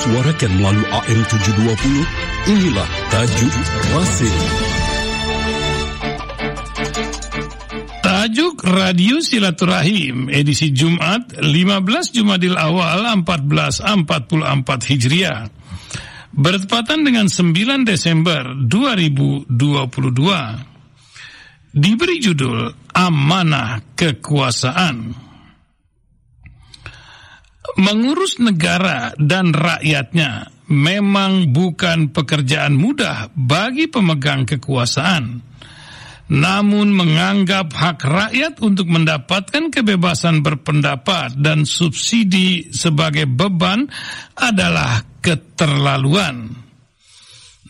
disuarakan melalui AM 720, inilah Tajuk Rasim. Tajuk Radio Silaturahim edisi Jumat 15 Jumadil Awal 1444 Hijriah bertepatan dengan 9 Desember 2022 diberi judul Amanah Kekuasaan. Mengurus negara dan rakyatnya memang bukan pekerjaan mudah bagi pemegang kekuasaan. Namun menganggap hak rakyat untuk mendapatkan kebebasan berpendapat dan subsidi sebagai beban adalah keterlaluan.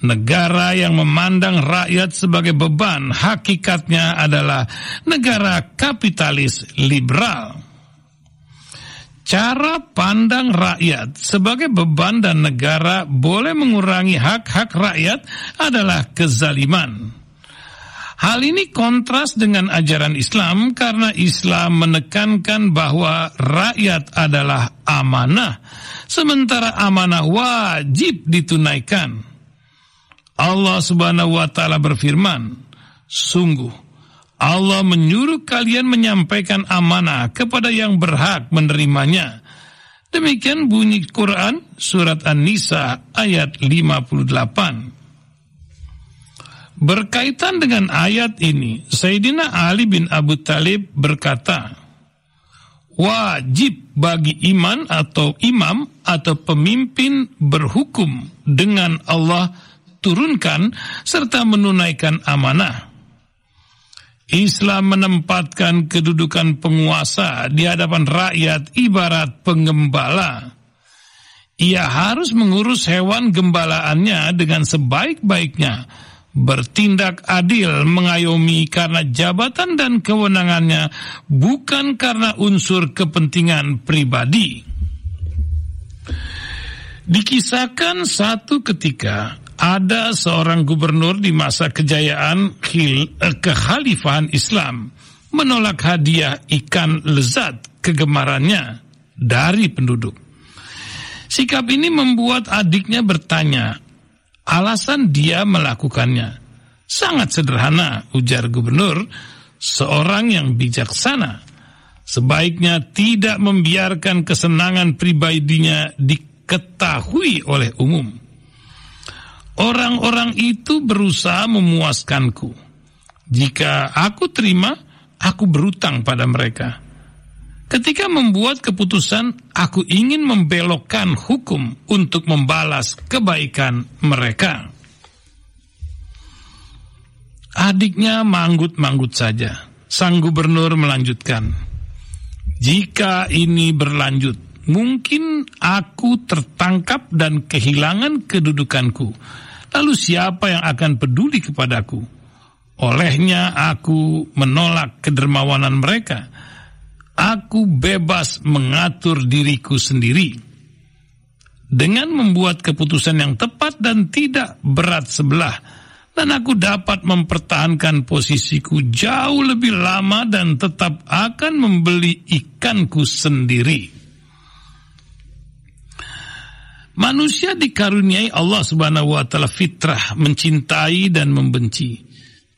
Negara yang memandang rakyat sebagai beban hakikatnya adalah negara kapitalis liberal. Cara pandang rakyat sebagai beban dan negara boleh mengurangi hak-hak rakyat adalah kezaliman. Hal ini kontras dengan ajaran Islam karena Islam menekankan bahwa rakyat adalah amanah, sementara amanah wajib ditunaikan. Allah Subhanahu wa taala berfirman, "Sungguh Allah menyuruh kalian menyampaikan amanah kepada yang berhak menerimanya. Demikian bunyi Quran surat An-Nisa ayat 58. Berkaitan dengan ayat ini, Sayyidina Ali bin Abu Talib berkata, wajib bagi iman atau imam atau pemimpin berhukum dengan Allah turunkan serta menunaikan amanah Islam menempatkan kedudukan penguasa di hadapan rakyat ibarat pengembala. Ia harus mengurus hewan gembalaannya dengan sebaik-baiknya, bertindak adil, mengayomi karena jabatan dan kewenangannya, bukan karena unsur kepentingan pribadi. Dikisahkan satu ketika ada seorang gubernur di masa kejayaan khil, eh, kekhalifahan Islam menolak hadiah ikan lezat kegemarannya dari penduduk. Sikap ini membuat adiknya bertanya, alasan dia melakukannya. Sangat sederhana, ujar gubernur, seorang yang bijaksana. Sebaiknya tidak membiarkan kesenangan pribadinya diketahui oleh umum. Orang-orang itu berusaha memuaskanku. Jika aku terima, aku berutang pada mereka. Ketika membuat keputusan, aku ingin membelokkan hukum untuk membalas kebaikan mereka. Adiknya manggut-manggut saja. Sang gubernur melanjutkan, "Jika ini berlanjut, mungkin aku tertangkap dan kehilangan kedudukanku." Lalu siapa yang akan peduli kepadaku? Olehnya aku menolak kedermawanan mereka. Aku bebas mengatur diriku sendiri. Dengan membuat keputusan yang tepat dan tidak berat sebelah, dan aku dapat mempertahankan posisiku jauh lebih lama dan tetap akan membeli ikanku sendiri. Manusia dikaruniai Allah Subhanahu wa taala fitrah mencintai dan membenci.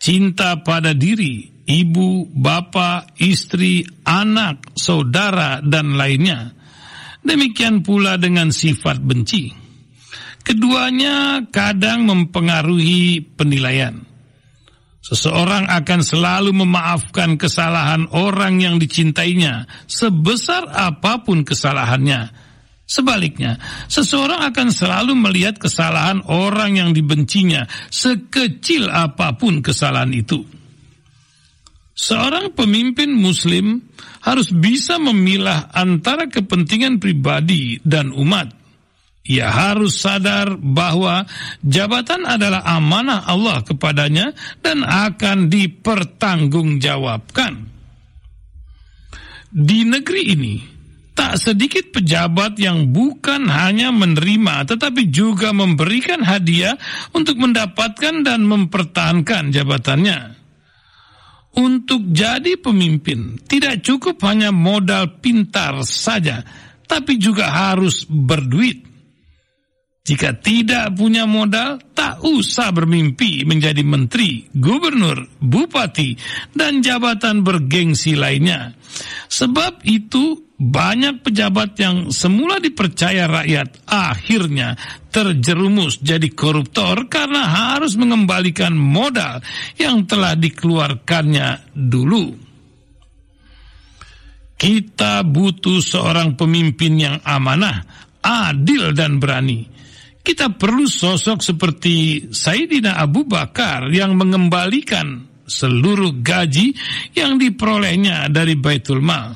Cinta pada diri, ibu, bapak, istri, anak, saudara dan lainnya. Demikian pula dengan sifat benci. Keduanya kadang mempengaruhi penilaian. Seseorang akan selalu memaafkan kesalahan orang yang dicintainya, sebesar apa pun kesalahannya Sebaliknya, seseorang akan selalu melihat kesalahan orang yang dibencinya, sekecil apa pun kesalahan itu. Seorang pemimpin Muslim harus bisa memilah antara kepentingan pribadi dan umat. Ia harus sadar bahwa jabatan adalah amanah Allah kepadanya dan akan dipertanggungjawabkan. Di negeri ini, tak sedikit pejabat yang bukan hanya menerima tetapi juga memberikan hadiah untuk mendapatkan dan mempertahankan jabatannya. Untuk jadi pemimpin tidak cukup hanya modal pintar saja, tapi juga harus berduit. Jika tidak punya modal, tak usah bermimpi menjadi menteri, gubernur, bupati, dan jabatan bergengsi lainnya. Sebab itu banyak pejabat yang semula dipercaya rakyat akhirnya terjerumus jadi koruptor karena harus mengembalikan modal yang telah dikeluarkannya dulu. Kita butuh seorang pemimpin yang amanah, adil dan berani kita perlu sosok seperti Sayyidina Abu Bakar yang mengembalikan seluruh gaji yang diperolehnya dari Baitul Mal.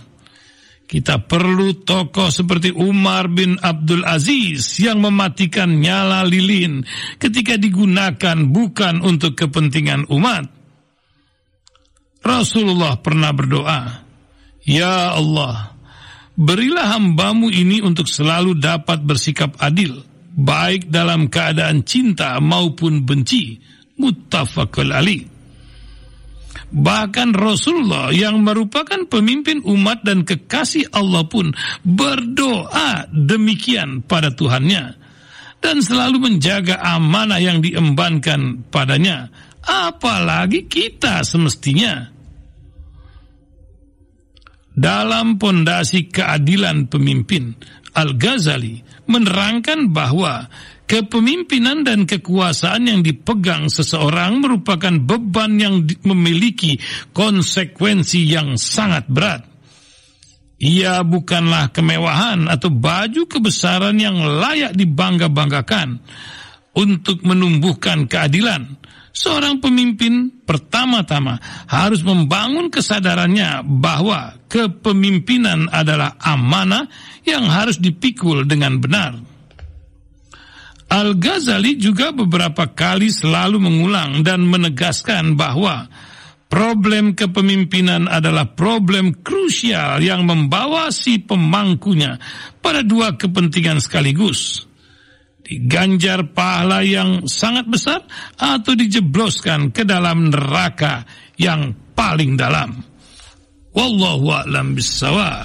Kita perlu tokoh seperti Umar bin Abdul Aziz yang mematikan nyala lilin ketika digunakan bukan untuk kepentingan umat. Rasulullah pernah berdoa, Ya Allah, berilah hambamu ini untuk selalu dapat bersikap adil baik dalam keadaan cinta maupun benci muttafaqul ali bahkan Rasulullah yang merupakan pemimpin umat dan kekasih Allah pun berdoa demikian pada Tuhannya dan selalu menjaga amanah yang diembankan padanya. Apalagi kita semestinya. Dalam pondasi keadilan pemimpin Al-Ghazali menerangkan bahwa kepemimpinan dan kekuasaan yang dipegang seseorang merupakan beban yang memiliki konsekuensi yang sangat berat. Ia bukanlah kemewahan atau baju kebesaran yang layak dibangga-banggakan untuk menumbuhkan keadilan Seorang pemimpin pertama-tama harus membangun kesadarannya bahwa kepemimpinan adalah amanah yang harus dipikul dengan benar. Al-Ghazali juga beberapa kali selalu mengulang dan menegaskan bahwa problem kepemimpinan adalah problem krusial yang membawa si pemangkunya pada dua kepentingan sekaligus diganjar pahala yang sangat besar atau dijebloskan ke dalam neraka yang paling dalam. Wallahu a'lam bissawab.